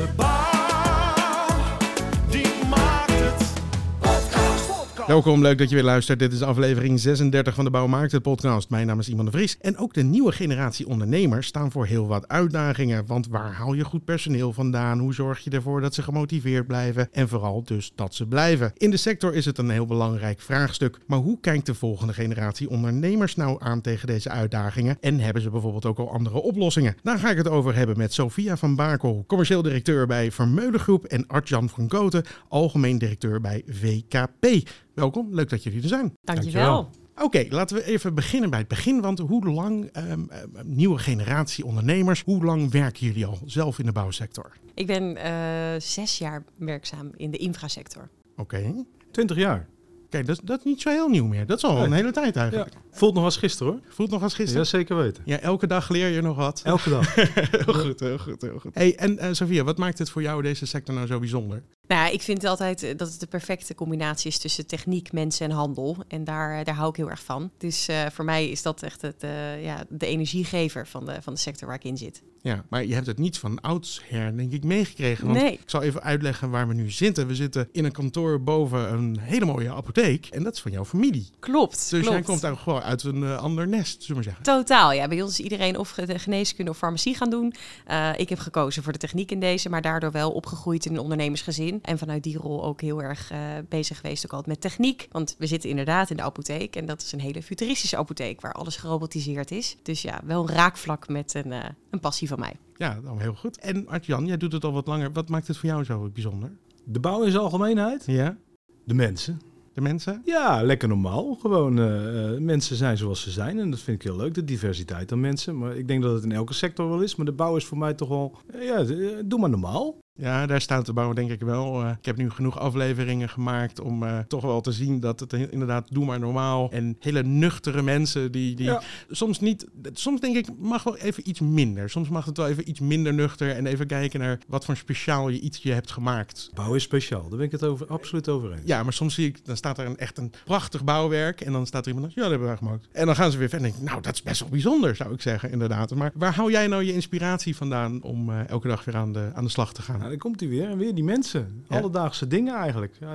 De Welkom, leuk dat je weer luistert. Dit is aflevering 36 van de Bouwmarkt, podcast. Mijn naam is Iman de Vries. En ook de nieuwe generatie ondernemers staan voor heel wat uitdagingen. Want waar haal je goed personeel vandaan? Hoe zorg je ervoor dat ze gemotiveerd blijven? En vooral dus dat ze blijven. In de sector is het een heel belangrijk vraagstuk. Maar hoe kijkt de volgende generatie ondernemers nou aan tegen deze uitdagingen? En hebben ze bijvoorbeeld ook al andere oplossingen? Daar ga ik het over hebben met Sophia van Bakel, commercieel directeur bij Vermeulen Groep. En Artjan van Koten, algemeen directeur bij VKP. Welkom, leuk dat jullie er zijn. Dankjewel. Oké, laten we even beginnen bij het begin. Want hoe lang, ehm, ehm, nieuwe generatie ondernemers, hoe lang werken jullie al zelf in de bouwsector? Ik ben eh, zes jaar werkzaam in de infrasector. Oké, 20 jaar. kijk, dat, is- dat is niet zo heel nieuw meer. Dat is al Nee. een hele tijd Ja. eigenlijk. Voelt nog als gisteren hoor. Voelt nog als Ja, gisteren? zeker weten. Ja, elke dag leer je nog wat. Elke dag. heel goed, heel goed, heel goed. Hey, en eh Sophia, wat maakt het voor jou deze sector nou zo bijzonder? Ik vind altijd eh, dat het de perfecte combinatie is tussen techniek, mensen en handel. En daar, eh, daar hou ik heel erg van. Dus eh, voor mij is dat echt het, ja, de energiegever van de, van de sector waar ik in zit. Ja, maar je hebt het niet van oudsher, denk ik, meegekregen. Want Nee. ik zal even uitleggen waar we nu zitten. We zitten in een kantoor boven een hele mooie apotheek. En dat is van jouw familie. Klopt. Dus klopt. jij komt eigenlijk gewoon uit een eh, ander nest, zullen we maar zeggen. Totaal, ja. Bij ons is iedereen of ge- de geneeskunde of farmacie gaan doen. Eh, ik heb gekozen voor de techniek in deze, maar daardoor wel opgegroeid in een ondernemersgezin. En vanuit die rol ook heel erg eh, bezig geweest ook altijd met techniek. Want we zitten inderdaad in de apotheek en dat is een hele futuristische apotheek waar alles gerobotiseerd is. Dus ja, wel een raakvlak met een, een passie van mij. Ja, dan heel goed. En Artjan, jij doet het al wat langer. Wat maakt het voor jou zo bijzonder? De bouw in zijn algemeenheid. Ja, De mensen. de mensen? Ja, lekker normaal. Gewoon eh, eh, mensen zijn zoals ze zijn. En dat vind ik heel leuk. De diversiteit aan mensen. Maar ik denk dat het in elke sector wel is. Maar de bouw is voor mij toch wel... eh, ja, doe maar normaal. Ja, daar staat de bouw denk ik wel. eh, ik heb nu genoeg afleveringen gemaakt om eh, toch wel te zien dat het inderdaad doe maar normaal. En hele nuchtere mensen die, die Ja. soms niet... Soms denk ik mag wel even iets minder. Soms mag het wel even iets minder nuchter. En even kijken naar wat voor speciaal je iets je hebt gemaakt. Bouw is speciaal. Daar ben ik het over, absoluut over eens. Ja, maar soms zie ik, dan staat er een, echt een prachtig bouwwerk. En dan staat er iemand, ja, dat hebben wij gemaakt. En dan gaan ze weer verder. En denk ik, nou, dat is best wel bijzonder, zou ik zeggen, inderdaad. Maar waar hou jij nou je inspiratie vandaan om eh, elke dag weer aan de, aan de slag te gaan? Nou, dan komt hij weer. En weer die mensen. Ja. Alledaagse dingen eigenlijk. Eh,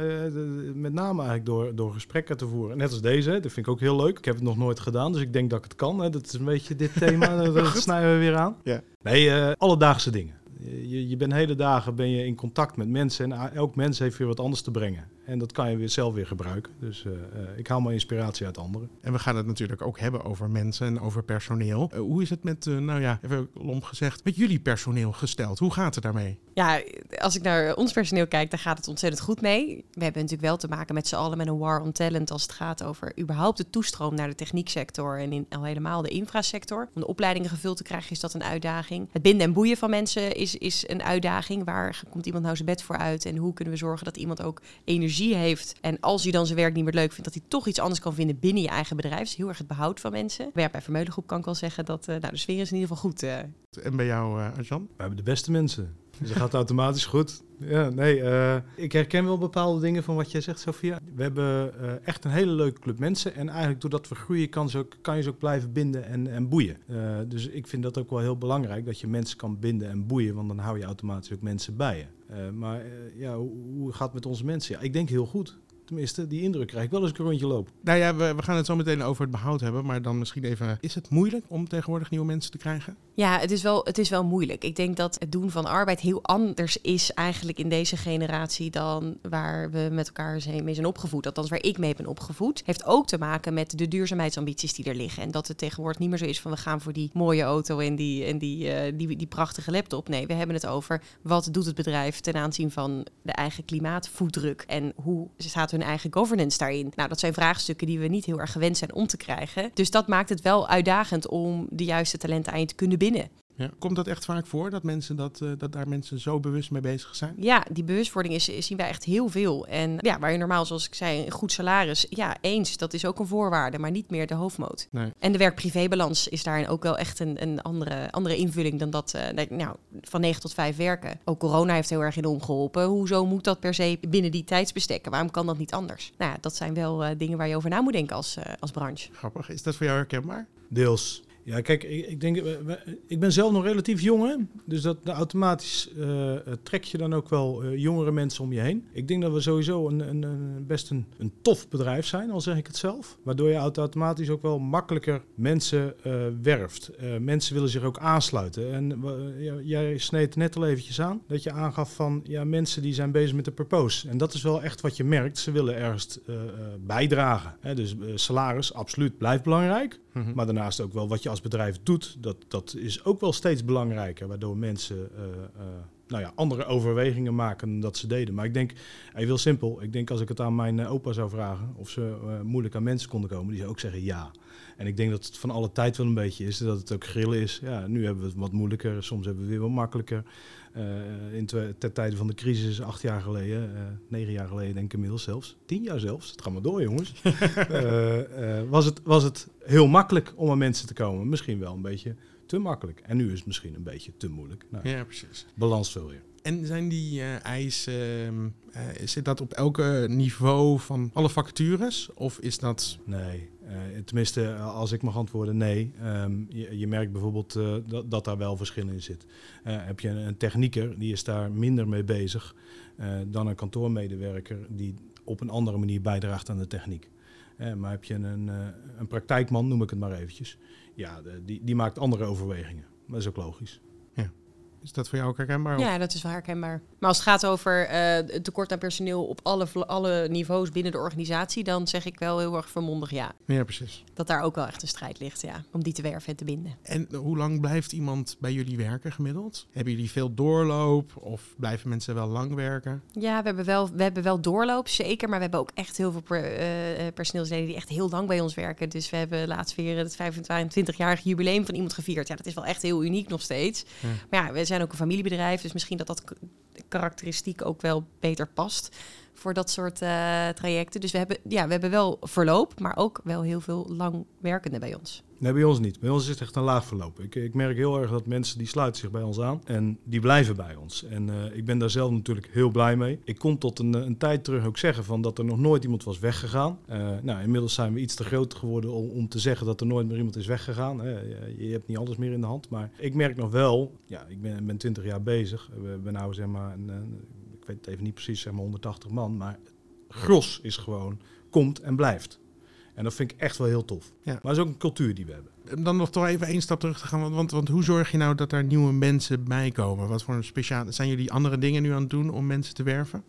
met name eigenlijk door, door gesprekken te voeren. Net als deze. Dat vind ik ook heel leuk. Ik heb het nog nooit gedaan. Dus ik denk dat ik het kan. Hè. Dat is een beetje dit thema. Dat snijden we weer aan. Ja. Nee, eh, alledaagse dingen. Je, je bent hele dagen ben je in contact met mensen. En elk mens heeft weer wat anders te brengen. En dat kan je weer zelf weer gebruiken. Dus eh, eh, ik haal mijn inspiratie uit anderen. En we gaan het natuurlijk ook hebben over mensen en over personeel. Eh, hoe is het met, eh, nou ja, even lomp gezegd, met jullie personeel gesteld? Hoe gaat het daarmee? Ja, als ik naar ons personeel kijk, dan gaat het ontzettend goed mee. We hebben natuurlijk wel te maken met z'n allen met een war on talent als het gaat over überhaupt de toestroom naar de technieksector en in, al helemaal de infrasector. Om de opleidingen gevuld te krijgen is dat een uitdaging. Het binden en boeien van mensen is, is een uitdaging. Waar komt iemand nou zijn bed voor uit en hoe kunnen we zorgen dat iemand ook energie heeft en als hij dan zijn werk niet meer leuk vindt, dat hij toch iets anders kan vinden binnen je eigen bedrijf. Dus heel erg het behoud van mensen. Maar ja, bij Vermeulengroep kan ik wel zeggen dat eh, nou, de sfeer is in ieder geval goed. eh. En bij jou, eh Arjan? We hebben de beste mensen. Dus dat gaat automatisch goed. Ja, nee, eh, ik herken wel bepaalde dingen van wat jij zegt, Sophia. We hebben eh, echt een hele leuke club mensen. En eigenlijk doordat we groeien, kan, ze ook, kan je ze ook blijven binden en, en boeien. Eh, dus ik vind dat ook wel heel belangrijk, dat je mensen kan binden en boeien. Want dan hou je automatisch ook mensen bij je. Maar ja, hoe, hoe gaat het met onze mensen? Ja, ik denk heel goed. Tenminste, die indruk krijg ik wel als ik een rondje loop. Nou ja, we, we gaan het zo meteen over het behoud hebben, maar dan misschien even, is het moeilijk om tegenwoordig nieuwe mensen te krijgen? Ja, het is, wel, het is wel moeilijk. Ik denk dat het doen van arbeid heel anders is eigenlijk in deze generatie dan waar we met elkaar zijn- mee zijn opgevoed. Althans, waar ik mee ben opgevoed. Heeft ook te maken met de duurzaamheidsambities die er liggen. En dat het tegenwoordig niet meer zo is van we gaan voor die mooie auto en die, en die, eh, die, die prachtige laptop. Nee, we hebben het over wat doet het bedrijf ten aanzien van de eigen klimaatvoetdruk. En hoe staat hun eigen governance daarin? Nou, dat zijn vraagstukken die we niet heel erg gewend zijn om te krijgen. Dus dat maakt het wel uitdagend om de juiste talenten aan je te kunnen binnen. Ja. Komt dat echt vaak voor dat, mensen dat, eh, dat daar mensen zo bewust mee bezig zijn? Ja, die bewustwording is, is- zien wij echt heel veel. En ja, waar je normaal, zoals ik zei, een goed salaris, ja, eens, dat is ook een voorwaarde, maar niet meer de hoofdmoot. Nee. En de werk-privébalans is daarin ook wel echt een, een andere, andere invulling dan dat, eh, nou, van 9 tot 5 werken. Ook corona heeft heel erg in omgeholpen. Hoezo moet dat per se binnen die tijdsbestekken? Waarom kan dat niet anders? Nou ja, dat zijn wel eh, dingen waar je over na moet denken als, eh, als branche. Grappig. Is dat voor jou herkenbaar? Deels. Ja, kijk, ik, ik denk, ik ben zelf nog relatief jong, hè? dus dat automatisch eh, eh, trek je dan ook wel eh, jongere mensen om je heen. Ik denk dat we sowieso een, een, een, best een, tof bedrijf zijn, al zeg ik het zelf. Waardoor je automatisch ook wel makkelijker mensen werft. Mensen willen zich ook aansluiten. En jij sneed net al eventjes aan dat je aangaf van ja, mensen die zijn bezig met de purpose. En dat is wel echt wat je merkt. Ze willen ergens bijdragen. Hè? Dus salaris, absoluut, blijft belangrijk. Mhm. Maar daarnaast ook wel wat je als bedrijf doet, dat, dat is ook wel steeds belangrijker. Waardoor mensen eh, eh, nou ja, andere overwegingen maken dan dat ze deden. Maar ik denk, even heel simpel, ik denk als ik het aan mijn eh, opa zou vragen of ze eh, moeilijk aan mensen konden komen, die zou ook zeggen ja. En ik denk dat het van alle tijd wel een beetje is, dat het ook grillen is. Ja, nu hebben we het wat moeilijker, soms hebben we weer wat makkelijker. Eh, in ten tijde van de crisis, acht jaar geleden, eh, negen jaar geleden denk ik inmiddels zelfs, tien jaar zelfs, het gaat maar door jongens, Eh, eh, was, het, was het heel makkelijk om aan mensen te komen. Misschien wel een beetje te makkelijk. En nu is het misschien een beetje te moeilijk. Nou, Ja, precies. Balans veel weer. En zijn die eh, eisen, ehm, eh, zit dat op elke niveau van alle vacatures? Of is dat... Nee, eh, tenminste, als ik mag antwoorden, nee. Ehm, je, je merkt bijvoorbeeld dat, dat daar wel verschil in zit. Heb je een, een technieker, die is daar minder mee bezig dan een kantoormedewerker die op een andere manier bijdraagt aan de techniek. Maar heb je een, eh, een praktijkman, noem ik het maar eventjes, ja, die, die maakt andere overwegingen. Dat is ook logisch. Is dat voor jou ook herkenbaar? Ja, dat is wel herkenbaar. Maar als het gaat over eh, het tekort aan personeel op alle, alle niveaus binnen de organisatie, dan zeg ik wel heel erg vermondig ja. Ja, precies. Dat daar ook wel echt een strijd ligt, ja. Om die te werven en te binden. En hoe lang blijft iemand bij jullie werken gemiddeld? Hebben jullie veel doorloop of blijven mensen wel lang werken? Ja, we hebben wel, we hebben wel doorloop, zeker. Maar we hebben ook echt heel veel per, eh, eh, personeelsleden die echt heel lang bij ons werken. Dus we hebben laatst weer het 25-jarige jubileum van iemand gevierd. Ja, dat is wel echt heel uniek nog steeds. Ja. Maar ja, we zijn ook een familiebedrijf. Dus misschien dat dat karakteristiek ook wel beter past voor dat soort eh, trajecten. Dus we hebben, ja, we hebben wel verloop, maar ook wel heel veel langwerkenden bij ons. Nee, bij ons niet. Bij ons is het echt een laag verloop. Ik, ik merk heel erg dat mensen die sluiten zich bij ons aan en die blijven bij ons. En eh, ik ben daar zelf natuurlijk heel blij mee. Ik kon tot een, eh, een tijd terug ook zeggen van dat er nog nooit iemand was weggegaan. Nou, inmiddels zijn we iets te groot geworden om, om te zeggen dat er nooit meer iemand is weggegaan. Je, hebt niet alles meer in de hand. Maar ik merk nog wel, ja, ik ben, ben 20 jaar bezig. We ben nou zeg maar, een- ik weet het even niet precies, zeg maar 180 man. Maar gros is gewoon, komt en blijft. En dat vind ik echt wel heel tof. Ja. Maar het is ook een cultuur die we hebben. Om Dan nog toch even één stap terug te gaan. Want, want, want hoe zorg je nou dat er nieuwe mensen bij komen? Wat voor een speciale... Zijn jullie andere dingen nu aan het doen om mensen te werven?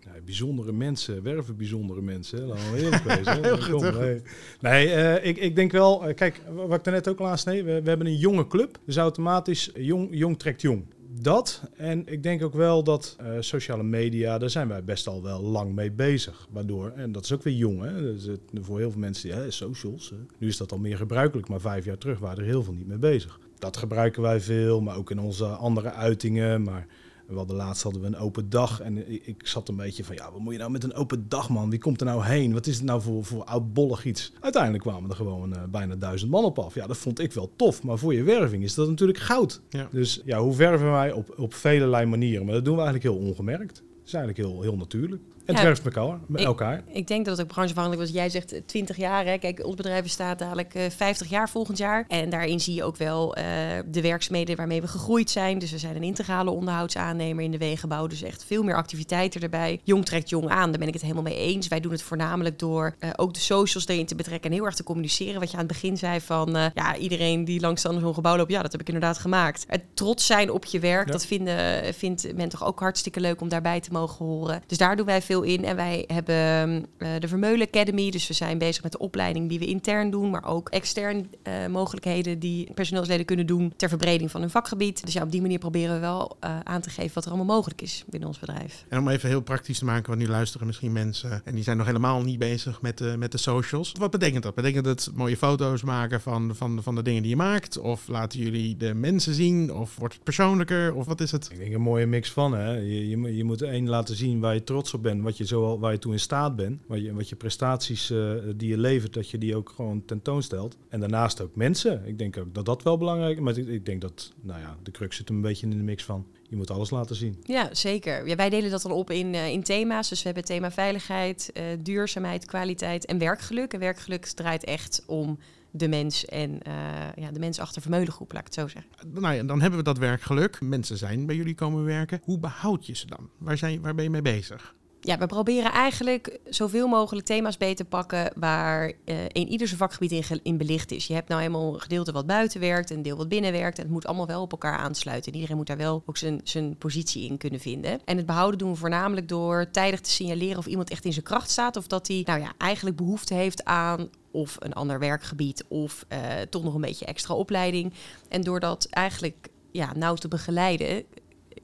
Ja, bijzondere mensen, werven bijzondere mensen. Laten we wezen. Heel goed, heel goed. nee, nee eh, ik, ik denk wel... eh, kijk, wat ik daarnet ook al aansneed. We, we hebben een jonge club. Dus automatisch jong, jong trekt jong. Dat. En ik denk ook wel dat eh, sociale media... Daar zijn wij best al wel lang mee bezig. Waardoor... En dat is ook weer jong. Hè? Dus het, voor heel veel mensen... Ja, socials. hè. Nu is dat al meer gebruikelijk. Maar vijf jaar terug waren er heel veel niet mee bezig. Dat gebruiken wij veel. Maar ook in onze andere uitingen. Maar... We hadden laatst hadden we een open dag en ik, zat een beetje van, ja, wat moet je nou met een open dag, man? Wie komt er nou heen? Wat is het nou voor, voor oudbollig iets? Uiteindelijk kwamen er gewoon eh, bijna duizend man op af. Ja, dat vond ik wel tof, maar voor je werving is dat natuurlijk goud. Ja. Dus ja, hoe werven wij op, op velelei manieren? Maar dat doen we eigenlijk heel ongemerkt. Het is eigenlijk heel, heel natuurlijk. En het Ja. werft met elkaar. Met Ik- elkaar. Ik denk dat het ook brancheafhankelijk was. Jij zegt eh, 20 jaar. Hè? Kijk, ons bedrijf bestaat dadelijk eh, 50 jaar volgend jaar. En daarin zie je ook wel eh, de werkzaamheden waarmee we gegroeid zijn. Dus we zijn een integrale onderhoudsaannemer in de wegenbouw. Dus echt veel meer activiteiten erbij. Jong trekt jong aan. Daar ben ik het helemaal mee eens. Wij doen het voornamelijk door eh, ook de socials erin te betrekken en heel erg te communiceren. Wat je aan het begin zei van eh, ja, iedereen die langs zo'n gebouw loopt, ja, dat heb ik inderdaad gemaakt. Het trots zijn op je werk, Ja. dat vinden, vindt men toch ook hartstikke leuk om daarbij te mogen horen. Dus daar doen wij veel in. En wij hebben eh, de Vermeulen Academy. Dus we zijn bezig met de opleiding die we intern doen, maar ook extern eh, mogelijkheden die personeelsleden kunnen doen ter verbreding van hun vakgebied. Dus ja, op die manier proberen we wel eh, aan te geven wat er allemaal mogelijk is binnen ons bedrijf. En om even heel praktisch te maken, want nu luisteren misschien mensen en die zijn nog helemaal niet bezig met de, met de socials. Wat betekent dat? Betekent het mooie foto's maken van, van, van de dingen die je maakt? Of laten jullie de mensen zien? Of wordt het persoonlijker? Of wat is het? Ik denk een mooie mix van. Hè? Je, je, moet- je moet één laten zien waar je trots op bent, wat je zo, waar je toe in staat bent, wat je, wat je prestaties eh, die je levert, dat je die ook gewoon tentoonstelt. En daarnaast ook mensen. Ik denk ook dat dat wel belangrijk is. Maar ik, ik denk dat, nou ja, de crux zit hem een beetje in de mix van. Je moet alles laten zien. Ja, zeker. Ja, wij delen dat dan op in, eh, in thema's. Dus we hebben thema veiligheid, eh, duurzaamheid, kwaliteit en werkgeluk. En werkgeluk draait echt om de mens en eh, ja, de mens achter Vermeulengroep, laat ik het zo zeggen. Nou ja, dan hebben we dat werkgeluk. Mensen zijn bij jullie komen werken. Hoe behoud je ze dan? Waar, zijn, waar ben je mee bezig? Ja, we proberen eigenlijk zoveel mogelijk thema's beter te pakken waar eh, in ieder zijn vakgebied in, in belicht is. Je hebt nou eenmaal een gedeelte wat buiten werkt, een deel wat binnen werkt. En het moet allemaal wel op elkaar aansluiten. En iedereen moet daar wel ook zijn, zijn positie in kunnen vinden. En het behouden doen we voornamelijk door tijdig te signaleren of iemand echt in zijn kracht staat. Of dat hij nou ja, eigenlijk behoefte heeft aan of een ander werkgebied of eh, toch nog een beetje extra opleiding. En door dat eigenlijk ja, nauw te begeleiden,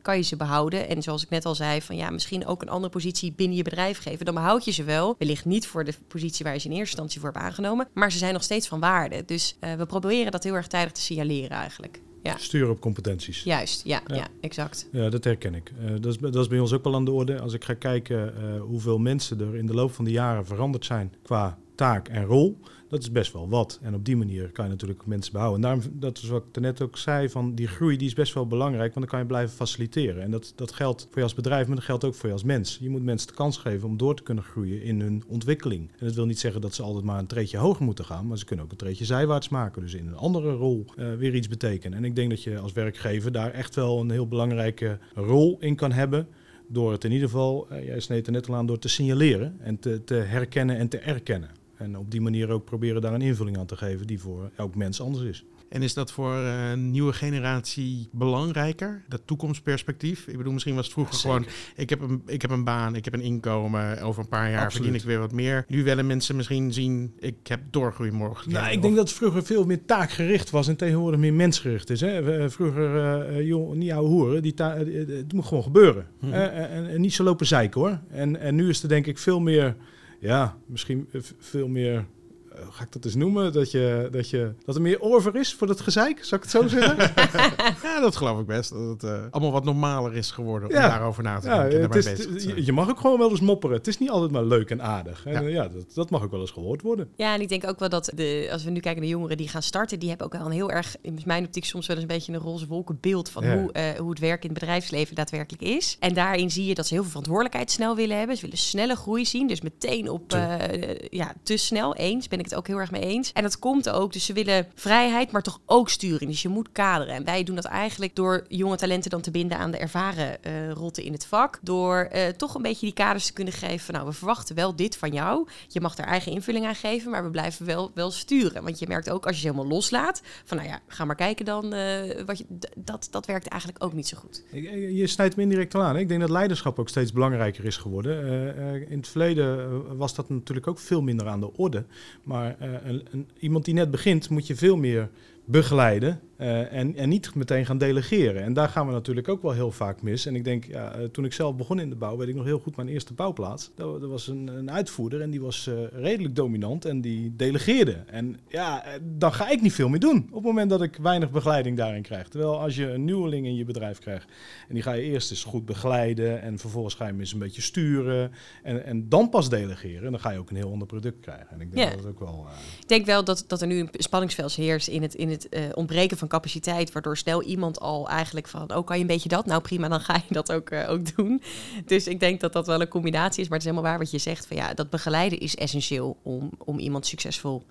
kan je ze behouden. En zoals ik net al zei, van ja, misschien ook een andere positie binnen je bedrijf geven. Dan behoud je ze wel. Wellicht niet voor de positie waar je ze in eerste instantie voor hebt aangenomen. Maar ze zijn nog steeds van waarde. Dus eh, we proberen dat heel erg tijdig te signaleren eigenlijk. Ja, Sturen op competenties. juist. Ja, ja. Ja. exact. Ja, dat herken ik. Eh, dat, is, dat is bij ons ook wel aan de orde. Als ik ga kijken eh, hoeveel mensen er in de loop van de jaren veranderd zijn qua taak en rol, dat is best wel wat. En op die manier kan je natuurlijk mensen behouden. En daarom, dat is wat ik net ook zei, van die groei die is best wel belangrijk, want dan kan je blijven faciliteren. En dat, dat geldt voor je als bedrijf, maar dat geldt ook voor je als mens. Je moet mensen de kans geven om door te kunnen groeien in hun ontwikkeling. En dat wil niet zeggen dat ze altijd maar een treedje hoger moeten gaan, maar ze kunnen ook een treedje zijwaarts maken. Dus in een andere rol eh, weer iets betekenen. En ik denk dat je als werkgever daar echt wel een heel belangrijke rol in kan hebben. Door het in ieder geval, eh, jij sneed er net al aan, door te signaleren en te, te herkennen en te erkennen. En op die manier ook proberen daar een invulling aan te geven die voor elk mens anders is. En is dat voor eh, een nieuwe generatie belangrijker? Dat toekomstperspectief? Ik bedoel, misschien was het vroeger gewoon... Ik heb, een, ik heb een baan, ik heb een inkomen. Over een paar jaar Absoluut. verdien ik weer wat meer. Nu willen mensen misschien zien... Ik heb doorgroeimogelijkheden. Nou, ik denk dat het vroeger veel meer taakgericht was en tegenwoordig meer mensgericht is. Hè? We- Vroeger, eh, eh, joh, niet ouwe hoeren, die eh, eh, het moet gewoon gebeuren. Eh, eh, en, en niet zo lopen zeiken hoor. En, en nu is er denk ik veel meer, ja, misschien veel meer, hoe ga ik dat eens noemen? Dat, je, dat, je, dat er meer over is voor dat gezeik, zou ik het zo zeggen? Ja, dat geloof ik best. Dat het eh, allemaal wat normaler is geworden om Ja. daarover na te ja, denken. en het is, bezig te zijn. je- mag ook gewoon wel eens mopperen. Het is niet altijd maar leuk en aardig. En, Ja. eh, ja, dat, dat mag ook wel eens gehoord worden. Ja, en ik denk ook wel dat de, als we nu kijken naar jongeren die gaan starten, die hebben ook wel een heel erg, in mijn optiek soms wel eens een beetje een roze wolkenbeeld van Ja. hoe, eh, hoe het werk in het bedrijfsleven daadwerkelijk is. En daarin zie je dat ze heel veel verantwoordelijkheid snel willen hebben. Ze willen snelle groei zien, dus meteen op, eh, ja, te snel. Eens, ben ik het ook heel erg mee eens. En dat komt ook, dus ze willen vrijheid, maar toch ook sturing. Dus je moet kaderen. En wij doen dat eigenlijk door jonge talenten dan te binden aan de ervaren eh rotten in het vak. Door eh, toch een beetje die kaders te kunnen geven van, nou, we verwachten wel dit van jou. Je mag er eigen invulling aan geven, maar we blijven wel, wel sturen. Want je merkt ook als je ze helemaal loslaat, van nou ja, ga maar kijken dan. eh, wat je, dat, dat werkt eigenlijk ook niet zo goed. Je snijdt me indirect al aan. Ik denk dat leiderschap ook steeds belangrijker is geworden. In het verleden was dat natuurlijk ook veel minder aan de orde. Maar eh, een, een- iemand die net begint, moet je veel meer begeleiden eh, en, en niet meteen gaan delegeren. En daar gaan we natuurlijk ook wel heel vaak mis. En ik denk, ja, eh, toen ik zelf begon in de bouw, weet ik nog heel goed mijn eerste bouwplaats. Er, er was een, een uitvoerder en die was eh, redelijk dominant en die delegeerde. En ja, dan ga ik niet veel meer doen op het moment dat ik weinig begeleiding daarin krijg. Terwijl als je een nieuweling in je bedrijf krijgt en die ga je eerst eens goed begeleiden en vervolgens ga je hem eens een beetje sturen en, en dan pas delegeren. En dan ga je ook een heel ander product krijgen. En ik denk Ja. dat ook wel... Ik denk wel dat, dat er nu een spanningsveld heerst in het, in het ontbreken van capaciteit, waardoor snel iemand al eigenlijk van, oh kan je een beetje dat? Nou prima, dan ga je dat ook, eh, ook doen. Dus ik denk dat dat wel een combinatie is, maar het is helemaal waar wat je zegt, van ja, dat begeleiden is essentieel om, om iemand succesvol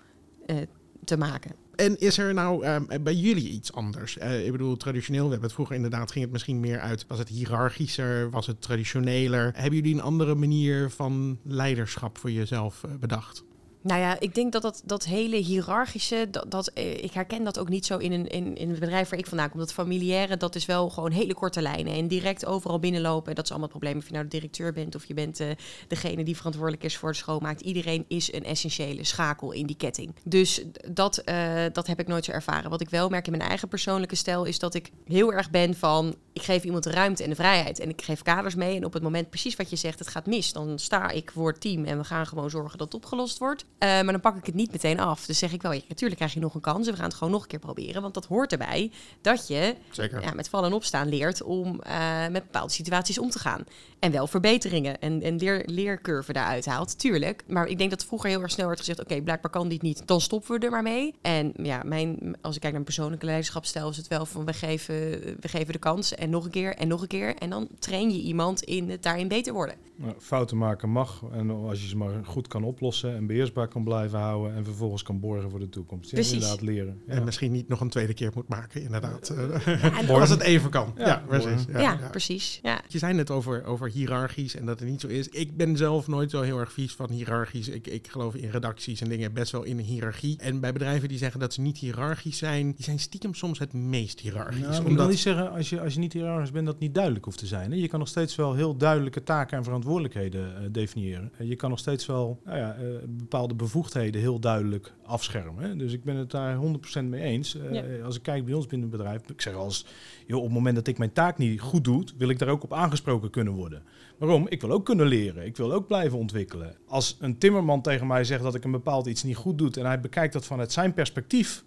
eh, te maken. En is er nou ehm, bij jullie iets anders? Eh, ik bedoel, traditioneel, we hebben het vroeger inderdaad, ging het misschien meer uit, was het hiërarchischer, was het traditioneler? Hebben jullie een andere manier van leiderschap voor jezelf bedacht? Nou ja, ik denk dat dat, dat hele hiërarchische, dat, dat, eh, ik herken dat ook niet zo in een, in, in het bedrijf waar ik vandaan kom. Dat familiaire, dat is wel gewoon hele korte lijnen en direct overal binnenlopen. Dat is allemaal het probleem of je nou de directeur bent of je bent eh, degene die verantwoordelijk is voor het schoonmaakt. Iedereen is een essentiële schakel in die ketting. Dus dat, eh, dat heb ik nooit zo ervaren. Wat ik wel merk in mijn eigen persoonlijke stijl is dat ik heel erg ben van, ik geef iemand de ruimte en de vrijheid en ik geef kaders mee. En op het moment precies wat je zegt, het gaat mis, dan sta ik voor het team en we gaan gewoon zorgen dat het opgelost wordt. Eh, maar dan pak ik het niet meteen af. Dus zeg ik wel, ja, natuurlijk krijg je nog een kans. en We gaan het gewoon nog een keer proberen. Want dat hoort erbij dat je Zeker. ja, met vallen en opstaan leert om eh, met bepaalde situaties om te gaan. En wel verbeteringen en, en leer, leercurve daaruit haalt, tuurlijk. Maar ik denk dat vroeger heel erg snel werd gezegd... oké, blijkbaar kan dit niet, dan stoppen we er maar mee. En ja, mijn, als ik kijk naar mijn persoonlijke leiderschapsstijl... is het wel van, we geven, we geven de kans en nog een keer en nog een keer. En dan train je iemand in het daarin beter worden. Nou, fouten maken mag. En als je ze maar goed kan oplossen en beheersbaar kan blijven houden. En vervolgens kan borgen voor de toekomst. Ja, Precies. inderdaad leren. Ja. En misschien niet nog een tweede keer moet maken, inderdaad. en Als het even kan. Ja, Ja, precies. Ja, precies. Ja. Je zei net over, over hiërarchisch en dat het niet zo is. Ik ben zelf nooit zo heel erg vies van hiërarchisch. Ik, ik geloof in redacties en dingen best wel in een hiërarchie. En bij bedrijven die zeggen dat ze niet hiërarchisch zijn, die zijn stiekem soms het meest hiërarchisch. Nou, ik wil omdat, niet zeggen, als je, als je niet hiërarchisch bent, dat niet duidelijk hoeft te zijn. Hè? Je kan nog steeds wel heel duidelijke taken en verantwoordelijkheden eh, definiëren. En je kan nog steeds wel nou ja, eh, bepaalde bevoegdheden heel duidelijk afschermen. Hè? Dus ik ben het daar 100% mee eens. Eh, Ja. Als ik kijk bij ons binnen het bedrijf, ik zeg als, joh, op het moment dat ik mijn taak niet goed doe, wil ik daar ook op aangesproken kunnen worden. Waarom? Ik wil ook kunnen leren. Ik wil ook blijven ontwikkelen. Als een timmerman tegen mij zegt dat ik een bepaald iets niet goed doe en hij bekijkt dat vanuit zijn perspectief,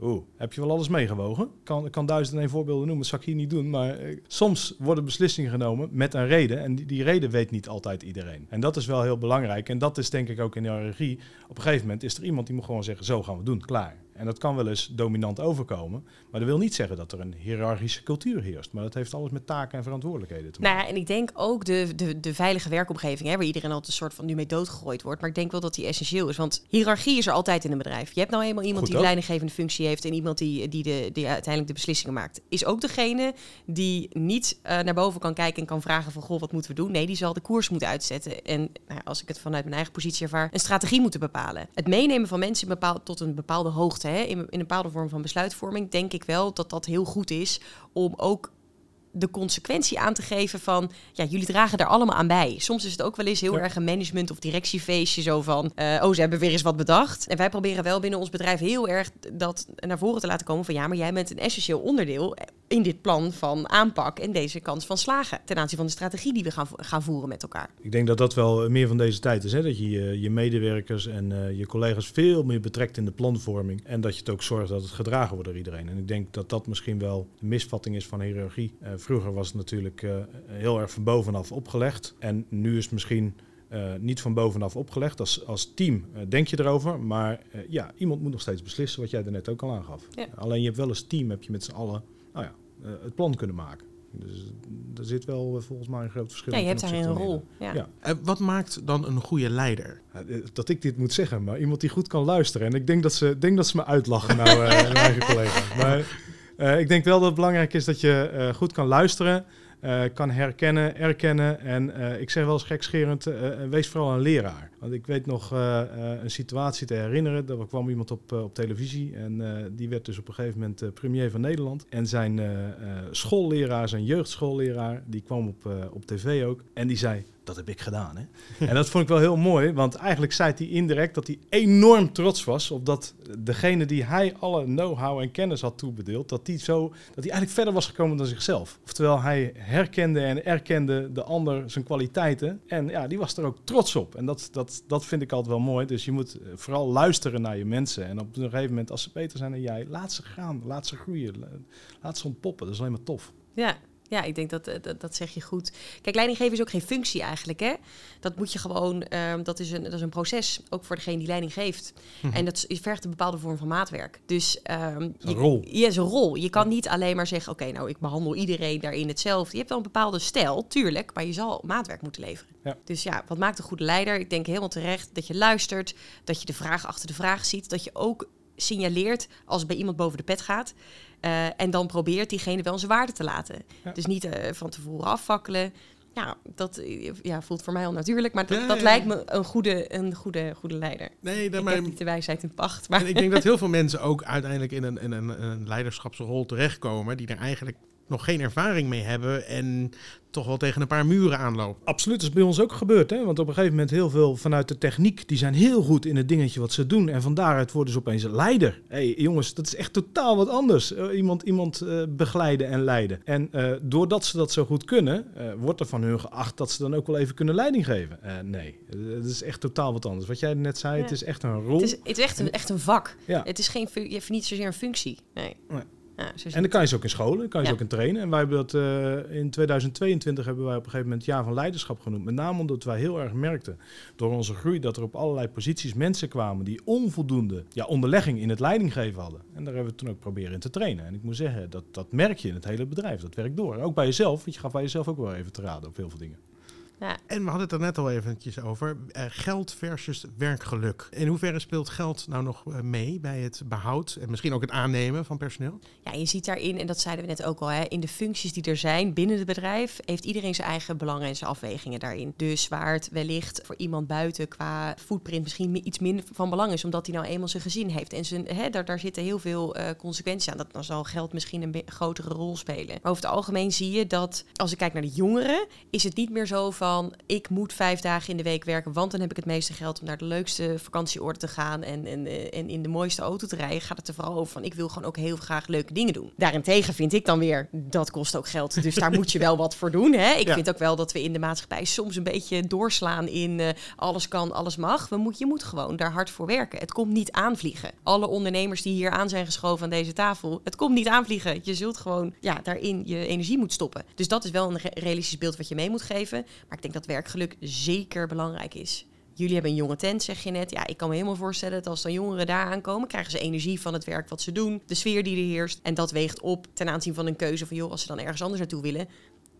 Oeh, heb je wel alles meegewogen? Ik kan, kan duizend en één voorbeelden noemen, dat zal ik hier niet doen. Maar eh, soms worden beslissingen genomen met een reden. En die, die reden weet niet altijd iedereen. En dat is wel heel belangrijk. En dat is denk ik ook in de hiërarchie. Op een gegeven moment is er iemand die moet gewoon zeggen, zo gaan we doen, klaar. En dat kan wel eens dominant overkomen. Maar dat wil niet zeggen dat er een hiërarchische cultuur heerst. Maar dat heeft alles met taken en verantwoordelijkheden te maken. Nou ja, en ik denk ook de, de, de veilige werkomgeving, hè, waar iedereen altijd een soort van nu mee doodgegooid wordt. Maar ik denk wel dat die essentieel is. Want hiërarchie is er altijd in een bedrijf. Je hebt nou eenmaal iemand Goed die de leidinggevende functie heeft en iemand die, die, de, die uiteindelijk de beslissingen maakt. Is ook degene die niet eh, naar boven kan kijken en kan vragen van, goh, wat moeten we doen? Nee, die zal de koers moeten uitzetten. En nou, als ik het vanuit mijn eigen positie ervaar, een strategie moeten bepalen. Het meenemen van mensen tot een bepaalde hoogte, hè, in, in een bepaalde vorm van besluitvorming, denk ik wel dat dat heel goed is om ook de consequentie aan te geven van, ja, jullie dragen daar allemaal aan bij. Soms is het ook wel eens heel Ja. erg een management- of directiefeestje, zo van, eh, oh, ze hebben weer eens wat bedacht. En wij proberen wel binnen ons bedrijf heel erg dat naar voren te laten komen van, ja, maar jij bent een essentieel onderdeel in dit plan van aanpak en deze kans van slagen ten aanzien van de strategie die we gaan, gaan voeren met elkaar. Ik denk dat dat wel meer van deze tijd is. Hè? Dat je je, je medewerkers en eh, je collega's veel meer betrekt in de planvorming. En dat je het ook zorgt dat het gedragen wordt door iedereen. En ik denk dat dat misschien wel de misvatting is van hiërarchie. Eh, vroeger was het natuurlijk eh, heel erg van bovenaf opgelegd. En nu is het misschien eh, niet van bovenaf opgelegd. Als, als team eh, denk je erover. Maar eh, ja, iemand moet nog steeds beslissen, wat jij daarnet ook al aangaf. Ja. Alleen je hebt wel als team, heb je met z'n allen nou ja, eh, het plan kunnen maken. Dus er zit wel eh, volgens mij een groot verschil Ja, je hebt daarin opzichte een rol. Ja. Ja. Eh, wat maakt dan een goede leider? Eh, Dat ik dit moet zeggen, maar iemand die goed kan luisteren. En ik denk dat ze, denk dat ze me uitlachen, nou, eh, mijn eigen collega's. Maar eh, ik denk wel dat het belangrijk is dat je eh, goed kan luisteren, eh, kan herkennen, erkennen. En eh, ik zeg wel eens gekscherend, eh, wees vooral een leraar. Want ik weet nog een situatie te herinneren. Er kwam iemand op, op televisie en die werd dus op een gegeven moment premier van Nederland. En zijn schoolleraar, zijn jeugdschoolleraar, die kwam op, op tv ook. En die zei, dat heb ik gedaan. Hè? En dat vond ik wel heel mooi, want eigenlijk zei hij indirect dat hij enorm trots was op dat degene die hij alle know-how en kennis had toebedeeld, dat hij zo, dat hij eigenlijk verder was gekomen dan zichzelf. Oftewel, hij herkende en erkende de ander zijn kwaliteiten en ja, die was er ook trots op. En dat, dat, dat vind ik altijd wel mooi. Dus je moet eh, vooral luisteren naar je mensen en op een gegeven moment, als ze beter zijn dan jij, laat ze gaan, laat ze groeien, la- laat ze ontpoppen. Dat is alleen maar tof. Ja. Ja, ik denk dat, eh, dat dat zeg je goed. Kijk, leidinggeven is ook geen functie eigenlijk. Hè? Dat moet je gewoon, ehm, dat, is een, dat is een proces, ook voor degene die leiding geeft. En dat vergt een bepaalde vorm van maatwerk. Dus Een je, rol. Ja, is een rol. Je kan niet alleen maar zeggen, oké, nou, ik behandel iedereen daarin hetzelfde. Je hebt wel een bepaalde stijl, tuurlijk, maar je zal maatwerk moeten leveren. Ja. Dus ja, wat maakt een goede leider? Ik denk helemaal terecht dat je luistert, dat je de vraag achter de vraag ziet, dat je ook signaleert als het bij iemand boven de pet gaat. Eh, en dan probeert diegene wel zijn waarde te laten. Ja. Dus niet eh, van tevoren afvakkelen. Ja, dat eh, ja, voelt voor mij al natuurlijk. Maar dat, dat ja. lijkt me een goede, een goede, goede leider. Nee, dat maar, heb niet de wijsheid in pacht. Maar en ik denk dat heel veel mensen ook uiteindelijk in een, in een, een leiderschapsrol terechtkomen die er eigenlijk nog geen ervaring mee hebben en toch wel tegen een paar muren aanlopen. Absoluut, dat is bij ons ook gebeurd. Hè? Want op een gegeven moment heel veel vanuit de techniek, die zijn heel goed in het dingetje wat ze doen. En van daaruit worden ze opeens een leider. hey, jongens, dat is echt totaal wat anders. Eh, iemand iemand eh, begeleiden en leiden. En eh, doordat ze dat zo goed kunnen, eh, wordt er van hun geacht dat ze dan ook wel even kunnen leiding geven. Eh, nee, dat is echt totaal wat anders. Wat jij net zei, Ja. het is echt een rol. het is, het is echt, een, echt een vak. Ja. Het is geen, je hebt niet zozeer een functie. Nee. Nee. Ja, En dan kan je ze ook in scholen, dan kan je ze ook in trainen. En wij hebben dat eh, in 2022 hebben wij op een gegeven moment jaar van leiderschap genoemd. Met name omdat wij heel erg merkten door onze groei dat er op allerlei posities mensen kwamen die onvoldoende ja, onderlegging in het leidinggeven hadden. En daar hebben we toen ook proberen in te trainen. En ik moet zeggen, dat, dat merk je in het hele bedrijf. Dat werkt door. En ook bij jezelf, want je gaf bij jezelf ook wel even te raden op heel veel dingen. Ja. En we hadden het er net al eventjes over. eh, geld versus werkgeluk. In hoeverre speelt geld nou nog eh, mee bij het behoud en misschien ook het aannemen van personeel? Ja, je ziet daarin, en dat zeiden we net ook al, hè, in de functies die er zijn binnen het bedrijf, heeft iedereen zijn eigen belangen en zijn afwegingen daarin. Dus waar het wellicht voor iemand buiten qua footprint misschien mi- iets minder van belang is, omdat hij nou eenmaal zijn gezin heeft. En zijn, hè, daar, daar zitten heel veel eh, consequenties aan. Dat, dan zal geld misschien een grotere rol spelen. Maar over het algemeen zie je dat, als ik kijk naar de jongeren, is het niet meer zo van, ik moet vijf dagen in de week werken, want dan heb ik het meeste geld om naar de leukste vakantieoord te gaan en, en, eh, en in de mooiste auto te rijden. Gaat het er vooral over van, ik wil gewoon ook heel graag leuke dingen doen. Daarentegen vind ik dan weer, dat kost ook geld. Dus daar moet je wel wat voor doen. Hè? Ik Ja. vind ook wel dat we in de maatschappij soms een beetje doorslaan in eh, alles kan, alles mag. We moet, je moet gewoon daar hard voor werken. Het komt niet aanvliegen. Alle ondernemers die hier aan zijn geschoven aan deze tafel, het komt niet aanvliegen. Je zult gewoon ja, daarin je energie moet stoppen. Dus dat is wel een re- realistisch beeld wat je mee moet geven. Maar ik denk dat werkgeluk zeker belangrijk is. Jullie hebben een jonge tent, zeg je net. Ja, ik kan me helemaal voorstellen dat als dan jongeren daar aankomen, krijgen ze energie van het werk wat ze doen, de sfeer die er heerst. En dat weegt op ten aanzien van een keuze van, joh, als ze dan ergens anders naartoe willen,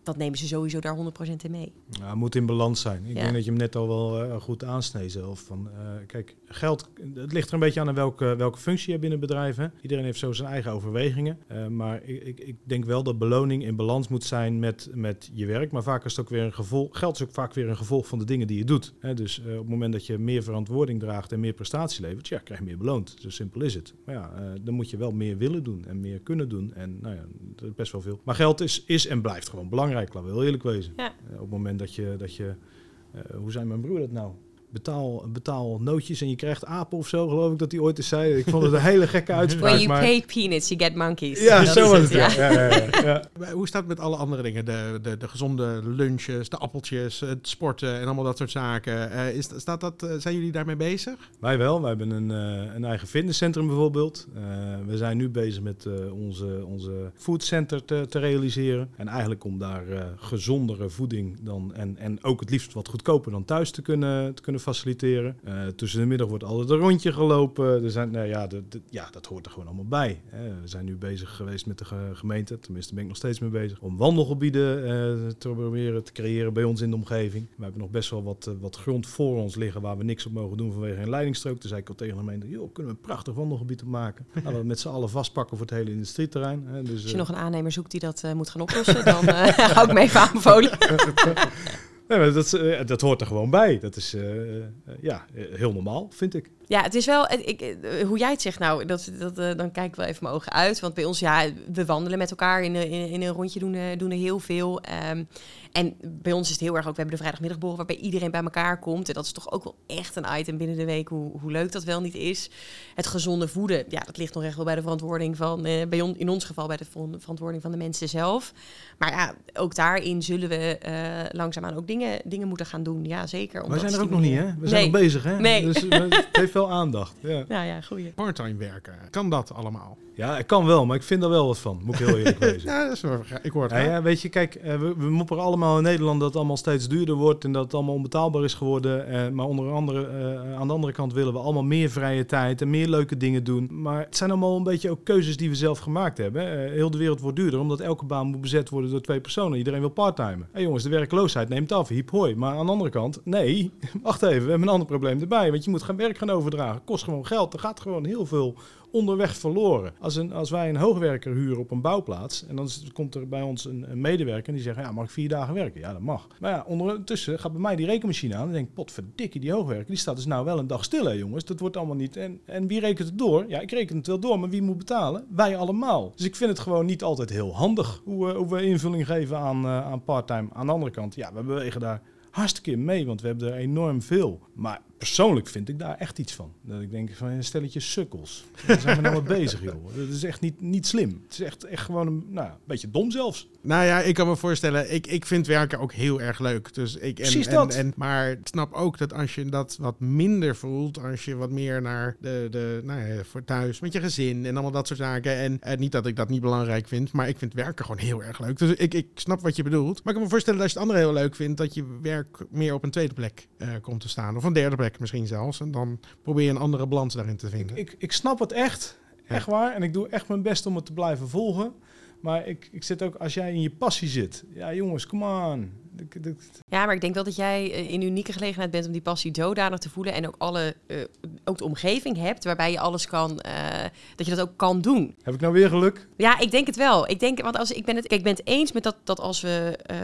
dat nemen ze sowieso daar 100% in mee. Ja, het moet in balans zijn. Ik Ja. denk dat je hem net al wel eh, goed aansneed zelf. Van, eh, kijk, geld, het ligt er een beetje aan welke, welke functie je hebt binnen bedrijven. Iedereen heeft zo zijn eigen overwegingen. Eh, maar ik, ik, ik denk wel dat beloning in balans moet zijn met, met je werk. Maar vaak is het ook weer een gevolg. Geld is ook vaak weer een gevolg van de dingen die je doet. Hè, dus eh, op het moment dat je meer verantwoording draagt en meer prestatie levert, ja, krijg je meer beloond. Zo simpel is het. Maar ja, eh, dan moet je wel meer willen doen en meer kunnen doen. En nou ja, dat is best wel veel. Maar geld is, is en blijft gewoon belangrijk, laten we heel eerlijk wezen. Ja. Op het moment dat je, dat je hoe zei mijn broer dat nou? Betaal, betaal nootjes en je krijgt apen of zo, geloof ik dat hij ooit eens zei. Ik vond het een hele gekke uitspraak. When you maar... pay peanuts, you get monkeys. Ja, Dat zo is was het. ja. Ja. Ja, ja, ja. Maar Hoe staat het met alle andere dingen? De, de, de gezonde lunches, de appeltjes, het sporten en allemaal dat soort zaken. Eh, is, staat dat, eh, zijn jullie daarmee bezig? Wij wel. Wij hebben een, eh, een eigen fitnesscentrum bijvoorbeeld. Eh, we zijn nu bezig met eh, onze, onze foodcenter te, te realiseren. En eigenlijk om daar gezondere voeding dan en, en ook het liefst wat goedkoper dan thuis te kunnen, te kunnen faciliteren. Eh, tussen de middag wordt altijd een rondje gelopen. Er zijn, nou ja, dat- dat- ja, dat hoort er gewoon allemaal bij. hè. We zijn nu bezig geweest met de ge- gemeente, tenminste ben ik nog steeds mee bezig, om wandelgebieden eh, te proberen te creëren bij ons in de omgeving. We hebben nog best wel wat, eh, wat grond voor ons liggen waar we niks op mogen doen vanwege een leidingstrook. Toen zei ik al tegen de gemeente, joh, kunnen we een prachtig wandelgebied op maken. Laten we het met z'n allen vastpakken voor het hele industrieterrein. Hè. Dus, Als je nog een aannemer zoekt die dat eh, moet gaan oplossen, dan eh hou ik me even aanbevolen. nee, maar dat, eh, dat hoort er gewoon bij. Dat is eh, eh, ja, heel normaal, vind ik. Ja, het is wel, ik, eh, hoe jij het zegt nou, dat, dat, eh, dan kijk ik wel even mijn ogen uit. Want bij ons, ja, we wandelen met elkaar in, een- in, in een rondje, doen, eh, doen er heel veel. Ehm, en bij ons is het heel erg ook, we hebben de vrijdagmiddagborrel waarbij iedereen bij elkaar komt. En dat is toch ook wel echt een item binnen de week, hoe, hoe leuk dat wel niet is. Het gezonde voeden, ja, dat ligt nog echt wel bij de verantwoording van, eh, bij on, in ons geval bij de ver- verantwoording van de mensen zelf. Maar ja, ook daarin zullen we eh, langzaamaan ook dingen, dingen moeten gaan doen. Ja, zeker. dat zijn er ook nog niet, hè? We zijn Nee. nog bezig, hè? Nee. Dus eh, het heeft aandacht. Ja. Ja, ja, goeie. Parttime werken, kan dat allemaal? ja, ik kan wel, maar ik vind er wel wat van. Moet ik heel eerlijk wezen. Ja, dat is wel, ik hoor het Ja, weet je, kijk, eh, we, we mopperen allemaal in Nederland dat het allemaal steeds duurder wordt en dat het allemaal onbetaalbaar is geworden. eh, maar onder andere, eh, aan de andere kant willen we allemaal meer vrije tijd en meer leuke dingen doen. Maar het zijn allemaal een beetje ook keuzes die we zelf gemaakt hebben. Eh, heel de wereld wordt duurder, omdat elke baan moet bezet worden door twee personen. Iedereen wil parttime. Hé jongens, de werkloosheid neemt af, hiep hoi. Maar aan de andere kant, nee, wacht even, we hebben een ander probleem erbij. Want je moet gaan werk gaan kost gewoon geld. Er gaat gewoon heel veel onderweg verloren. Als, een, als wij een hoogwerker huren op een bouwplaats en dan komt er bij ons een, een medewerker en die zegt, ja, mag ik vier dagen werken? Ja, dat mag. Maar ja, ondertussen gaat bij mij die rekenmachine aan en denk ik, potverdikkie, die hoogwerker, die staat dus nou wel een dag stil, hè jongens. Dat wordt allemaal niet. En, en wie rekent het door? Ja, ik reken het wel door, maar wie moet betalen? Wij allemaal. Dus ik vind het gewoon niet altijd heel handig hoe, we- hoe we invulling geven aan, eh, aan parttime. Aan de andere kant, ja, we bewegen daar hartstikke mee, want we hebben er enorm veel. Maar persoonlijk vind ik daar echt iets van. Dat ik denk van een stelletje sukkels. Daar zijn we nou mee bezig, joh. Dat is echt niet, niet slim. Het is echt, echt gewoon een, nou, een beetje dom zelfs. Nou ja, ik kan me voorstellen, ik, ik vind werken ook heel erg leuk. Dus ik, en, Precies en, dat. En, maar ik snap ook dat als je dat wat minder voelt, als je wat meer naar de, de nou ja, voor thuis, met je gezin en allemaal dat soort zaken. En, niet dat ik dat niet belangrijk vind, maar ik vind werken gewoon heel erg leuk. Dus ik, ik snap wat je bedoelt. Maar ik kan me voorstellen dat als je het andere heel leuk vindt, dat je werk meer op een tweede plek eh, komt te staan. Of een derde plek misschien zelfs. En dan probeer je een andere balans daarin te vinden. Ik, ik snap het echt. Echt waar. En ik doe echt mijn best om het te blijven volgen. Maar ik, ik zit ook, als jij in je passie zit. Ja, jongens, come on. Ja, maar ik denk wel dat jij eh, in een unieke gelegenheid bent om die passie zodanig te voelen. En ook, alle, eh, ook de omgeving hebt waarbij je alles kan, eh, dat je dat ook kan doen. heb ik nou weer geluk? Ja, ik denk het wel. Ik denk, want als ik ben het, kijk, ik ben het eens met dat, dat als we eh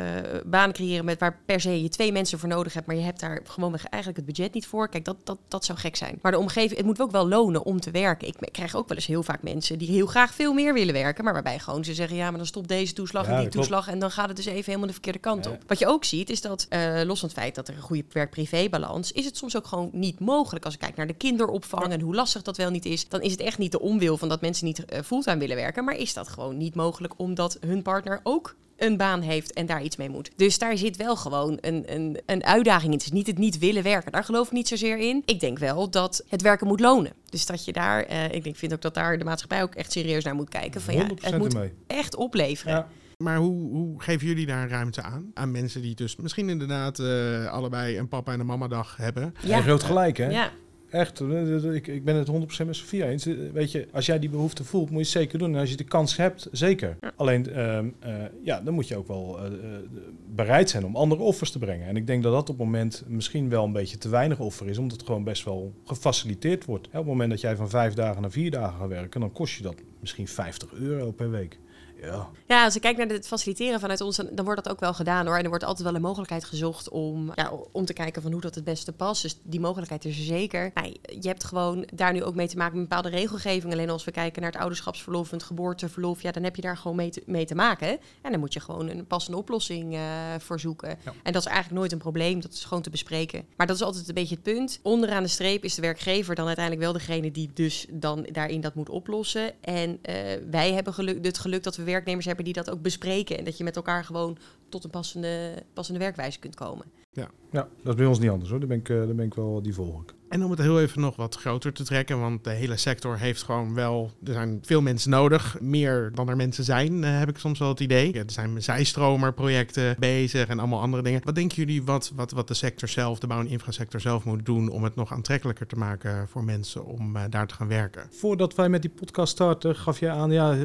banen creëren met waar per se je twee mensen voor nodig hebt, maar je hebt daar gewoon eigenlijk het budget niet voor. Kijk, dat, dat, dat zou gek zijn. Maar de omgeving, het moet ook wel lonen om te werken. Ik krijg ook wel eens heel vaak mensen die heel graag veel meer willen werken, maar waarbij gewoon ze zeggen, ja, maar dan stopt deze toeslag Ja, en die klopt. toeslag en dan gaat het dus even helemaal de verkeerde kant Ja. op. Wat je ook ziet, is dat eh, los van het feit dat er een goede werk-privé-balans, is het soms ook gewoon niet mogelijk. Als ik kijk naar de kinderopvang en hoe lastig dat wel niet is, dan is het echt niet de onwil van dat mensen niet eh, fulltime willen werken, maar is dat gewoon niet mogelijk omdat hun partner ook een baan heeft en daar iets mee moet. Dus daar zit wel gewoon een, een, een uitdaging in. Het is niet het niet willen werken. Daar geloof ik niet zozeer in. Ik denk wel dat het werken moet lonen. Dus dat je daar, eh, ik denk, vind ook dat daar de maatschappij ook echt serieus naar moet kijken. Van ja, 100% het moet echt opleveren. Ja. Maar hoe, hoe geven jullie daar ruimte aan? Aan mensen die dus misschien inderdaad eh, allebei een papa en een mama dag hebben. Ja. En groot gelijk, hè? Ja. Echt, eh, ik, ik ben het 100% met Sofia eens. Eh, Weet je, als jij die behoefte voelt, moet je het zeker doen. En als je de kans hebt, zeker. Alleen, ehm, eh, ja, dan moet je ook wel eh, eh, bereid zijn om andere offers te brengen. En ik denk dat dat op het moment misschien wel een beetje te weinig offer is, omdat het gewoon best wel gefaciliteerd wordt. Op het moment dat jij van vijf dagen naar vier dagen gaat werken, dan kost je dat misschien 50 euro per week. Ja, Ja, als ik kijk naar het faciliteren vanuit ons, dan wordt dat ook wel gedaan hoor. En er wordt altijd wel een mogelijkheid gezocht om, ja, om te kijken van hoe dat het beste past. Dus die mogelijkheid is er zeker. Maar je hebt gewoon daar nu ook mee te maken met bepaalde regelgeving. Alleen als we kijken naar het ouderschapsverlof en het geboorteverlof, ja, dan heb je daar gewoon mee te, mee te maken. En dan moet je gewoon een passende oplossing eh, voor zoeken. En dat is eigenlijk nooit een probleem, dat is gewoon te bespreken. Maar dat is altijd een beetje het punt. Onderaan de streep is de werkgever dan uiteindelijk wel degene die dus dan daarin dat moet oplossen. En eh, wij hebben geluk, het geluk dat we werknemers hebben die dat ook bespreken. En dat je met elkaar gewoon tot een passende, passende werkwijze kunt komen. ja, dat is bij ons niet anders hoor. Daar ben ik, eh, daar ben ik wel, die volg ik. En om het heel even nog wat groter te trekken, want de hele sector heeft gewoon wel, er zijn veel mensen nodig, meer dan er mensen zijn, eh, heb ik soms wel het idee. Er zijn zijstromerprojecten bezig en allemaal andere dingen. Wat denken jullie wat, wat, wat de sector zelf, de bouw- en infrasector zelf moet doen om het nog aantrekkelijker te maken voor mensen om eh, daar te gaan werken? Voordat wij met die podcast starten, gaf jij aan, ja,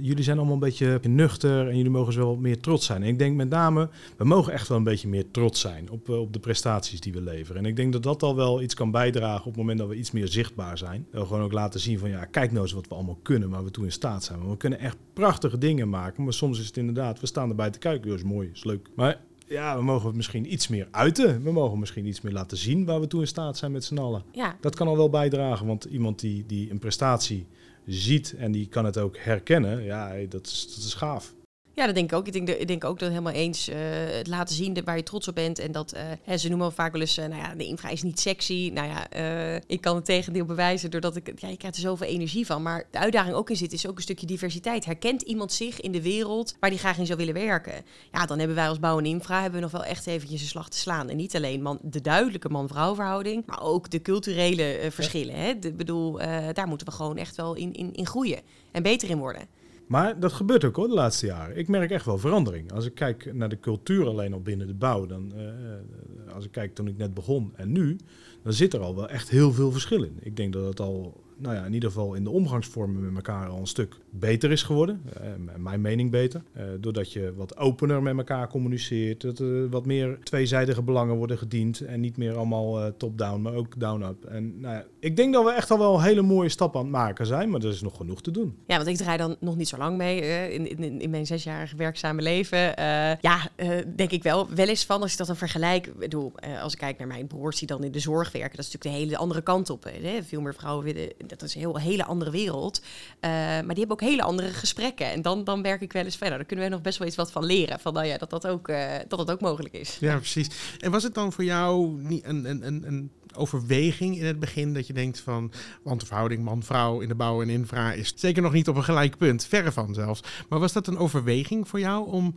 jullie zijn allemaal een beetje nuchter en jullie mogen dus wel meer trots zijn. En ik denk met name, we mogen echt wel een beetje meer trots zijn op, eh, op de prestaties die we leveren. En ik denk dat dat al wel iets kan bijdragen op het moment dat we iets meer zichtbaar zijn. Gewoon ook laten zien van, ja, kijk nou eens wat we allemaal kunnen, waar we toe in staat zijn. Want we kunnen echt prachtige dingen maken, maar soms is het inderdaad, we staan erbij te kijken, dat is mooi, is leuk. Maar ja, we mogen het misschien iets meer uiten. We mogen misschien iets meer laten zien waar we toe in staat zijn met z'n allen. Ja, Dat kan al wel bijdragen, want iemand die, die een prestatie ziet en die kan het ook herkennen, ja, dat is, dat is gaaf. Ja, dat denk ik ook. Ik denk, ik denk ook dat helemaal eens eh, het laten zien waar je trots op bent. En dat, eh, ze noemen vaak wel eens, eh, nou ja, de infra is niet sexy. Nou ja, ik kan het tegendeel bewijzen doordat ik, ja, je krijgt er zoveel energie van. Maar de uitdaging ook in zit, is ook een stukje diversiteit. Herkent iemand zich in de wereld waar die graag in zou willen werken? Ja, dan hebben wij als bouw en infra hebben we nog wel echt eventjes een slag te slaan. En niet alleen man, de duidelijke man-vrouw verhouding, maar ook de culturele verschillen. De, bedoel, daar moeten we gewoon echt wel in, in, in groeien en beter in worden. Maar dat gebeurt ook hoor, de laatste jaren. Ik merk echt wel verandering. Als ik kijk naar de cultuur alleen al binnen de bouw, dan, eh, als ik kijk toen ik net begon en nu, dan zit er al wel echt heel veel verschil in. Ik denk dat het al, nou ja, in ieder geval in de omgangsvormen met elkaar al een stuk beter is geworden. Eh, mijn mening beter. Eh, doordat je wat opener met elkaar communiceert, dat er wat meer tweezijdige belangen worden gediend en niet meer allemaal eh, top-down, maar ook down-up. En nou ja, ik denk dat we echt al wel hele mooie stappen aan het maken zijn, maar er is nog genoeg te doen. Ja, want ik draai dan nog niet zo lang mee in, in, in mijn zesjarige werkzame leven. Ja, denk ik wel. Wel eens van als ik dat dan vergelijk. Ik bedoel, als ik kijk naar mijn broers die dan in de zorg werken, dat is natuurlijk de hele andere kant op. Hè. Veel meer vrouwen willen, dat is een heel, hele andere wereld. Eh, maar die hebben ook hele andere gesprekken. En dan, dan werk ik wel eens verder. Daar kunnen we nog best wel iets wat van leren. Van nou ja, dat dat ook, eh, dat dat ook mogelijk is. Ja, precies. En was het dan voor jou niet een, een, een, een overweging in het begin dat je denkt van, want de verhouding man-vrouw in de bouw en infra is zeker nog niet op een gelijk punt, verre van zelfs. Maar was dat een overweging voor jou om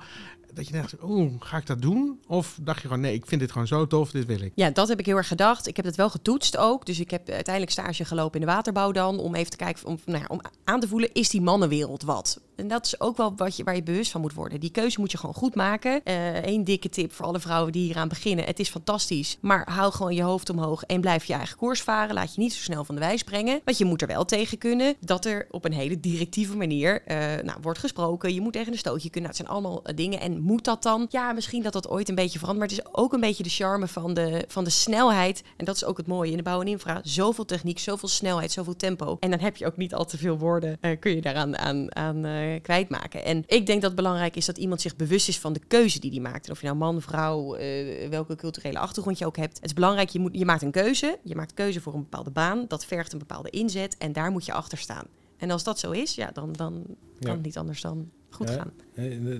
dat je dacht, oh, ga ik dat doen? Of dacht je gewoon, nee, ik vind dit gewoon zo tof, dit wil ik. Ja, dat heb ik heel erg gedacht. Ik heb het wel getoetst ook. Dus ik heb uiteindelijk stage gelopen in de waterbouw dan. Om even te kijken, om, nou ja, om aan te voelen, is die mannenwereld wat? En dat is ook wel wat je, waar je bewust van moet worden. Die keuze moet je gewoon goed maken. Eén dikke tip voor alle vrouwen die hieraan beginnen. Het is fantastisch, maar hou gewoon je hoofd omhoog en blijf je eigen koers varen. Laat je niet zo snel van de wijs brengen. Want je moet er wel tegen kunnen dat er op een hele directieve manier eh, nou, wordt gesproken. Je moet tegen een stootje kunnen. Nou, het zijn allemaal eh, dingen. En moet dat dan? Ja, misschien dat dat ooit een beetje verandert. Maar het is ook een beetje de charme van de, van de snelheid. En dat is ook het mooie in de bouw en infra. Zoveel techniek, zoveel snelheid, zoveel tempo. En dan heb je ook niet al te veel woorden. eh, kun je daaraan aan, aan, eh, kwijtmaken. En ik denk dat het belangrijk is dat iemand zich bewust is van de keuze die hij maakt. En of je nou man, vrouw, eh, welke culturele achtergrond je ook hebt. Het is belangrijk, je, moet, je maakt een keuze. Je maakt keuze voor een bepaalde baan. Dat vergt een bepaalde inzet. En daar moet je achter staan. En als dat zo is, ja, dan, dan kan het niet anders dan goed Ja, gaan.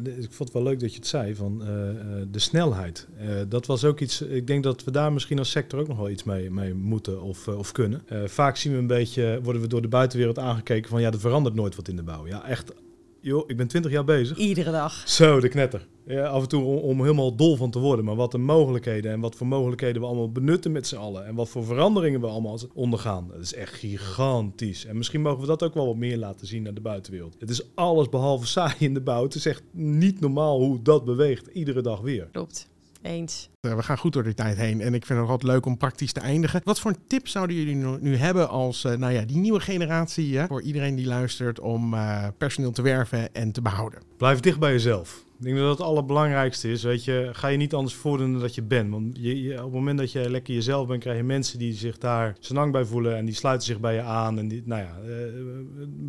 Ik vond het wel leuk dat je het zei, van eh, eh, de snelheid. Eh, dat was ook iets, ik denk dat we daar misschien als sector ook nog wel iets mee, mee moeten of, eh, of kunnen. Eh, vaak zien we een beetje, worden we door de buitenwereld aangekeken van ja, er verandert nooit wat in de bouw. Ja, echt, joh, ik ben 20 jaar bezig. Iedere dag. Zo, de knetter. Ja, af en toe om, om helemaal dol van te worden. Maar wat de mogelijkheden en wat voor mogelijkheden we allemaal benutten met z'n allen. En wat voor veranderingen we allemaal ondergaan. Dat is echt gigantisch. En misschien mogen we dat ook wel wat meer laten zien naar de buitenwereld. Het is alles behalve saai in de bouw. Het is echt niet normaal hoe dat beweegt. Iedere dag weer. Klopt. Eens. Eh, We gaan goed door die tijd heen en ik vind het ook altijd leuk om praktisch te eindigen. Wat voor een tip zouden jullie nu, nu hebben als eh, nou ja, die nieuwe generatie, hè, voor iedereen die luistert, om eh, personeel te werven en te behouden? Blijf dicht bij jezelf. Ik denk dat dat het allerbelangrijkste is. Weet je, ga je niet anders voordoen dan dat je bent. Want je, je- op het moment dat je lekker jezelf bent, krijg je mensen die zich daar senang bij voelen. En die sluiten zich bij je aan. En die, nou ja, eh,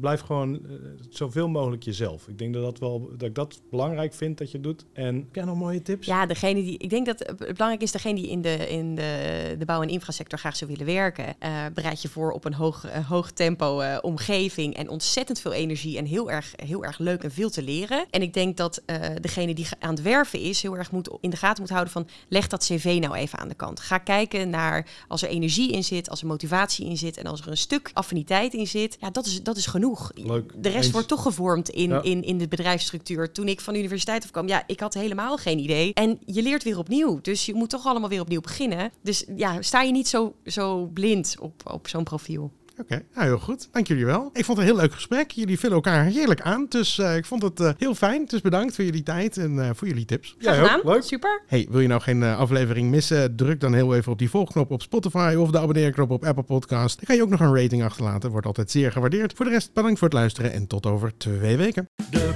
blijf gewoon eh, zoveel mogelijk jezelf. Ik denk dat, dat, wel, dat ik dat belangrijk vind dat je doet. En heb jij nog mooie tips? Ja, degene die. Ik denk dat het belangrijk is, degene die in de, in de, de bouw- en infrasector graag zou willen werken. eh, bereid je voor op een hoog, hoog tempo eh, omgeving en ontzettend veel energie en heel erg, heel erg leuk en veel te leren. En ik denk dat eh, degene die aan het werven is, heel erg moet, in de gaten moet houden van leg dat cv nou even aan de kant. Ga kijken naar als er energie in zit, als er motivatie in zit en als er een stuk affiniteit in zit. Ja, dat is, dat is genoeg. Leuk. De rest Eens. wordt toch gevormd in, Ja. in, in de bedrijfsstructuur. Toen ik van de universiteit afkwam, ja, ik had helemaal geen idee. En je leert weer opnieuw. Dus je moet toch allemaal weer opnieuw beginnen. Dus ja, sta je niet zo, zo blind op, op zo'n profiel. Oké, nou heel goed. Dank jullie wel. Ik vond het een heel leuk gesprek. Jullie vullen elkaar heerlijk aan. Dus eh, ik vond het eh, heel fijn. Dus bedankt voor jullie tijd en eh, voor jullie tips. Ook? gedaan. Leuk. Super. Hey, wil je nou geen aflevering missen? Druk dan heel even op die volgknop op Spotify of de abonneerknop op Apple Podcast. Dan kan je ook nog een rating achterlaten. Wordt altijd zeer gewaardeerd. Voor de rest, bedankt voor het luisteren en tot over twee weken. De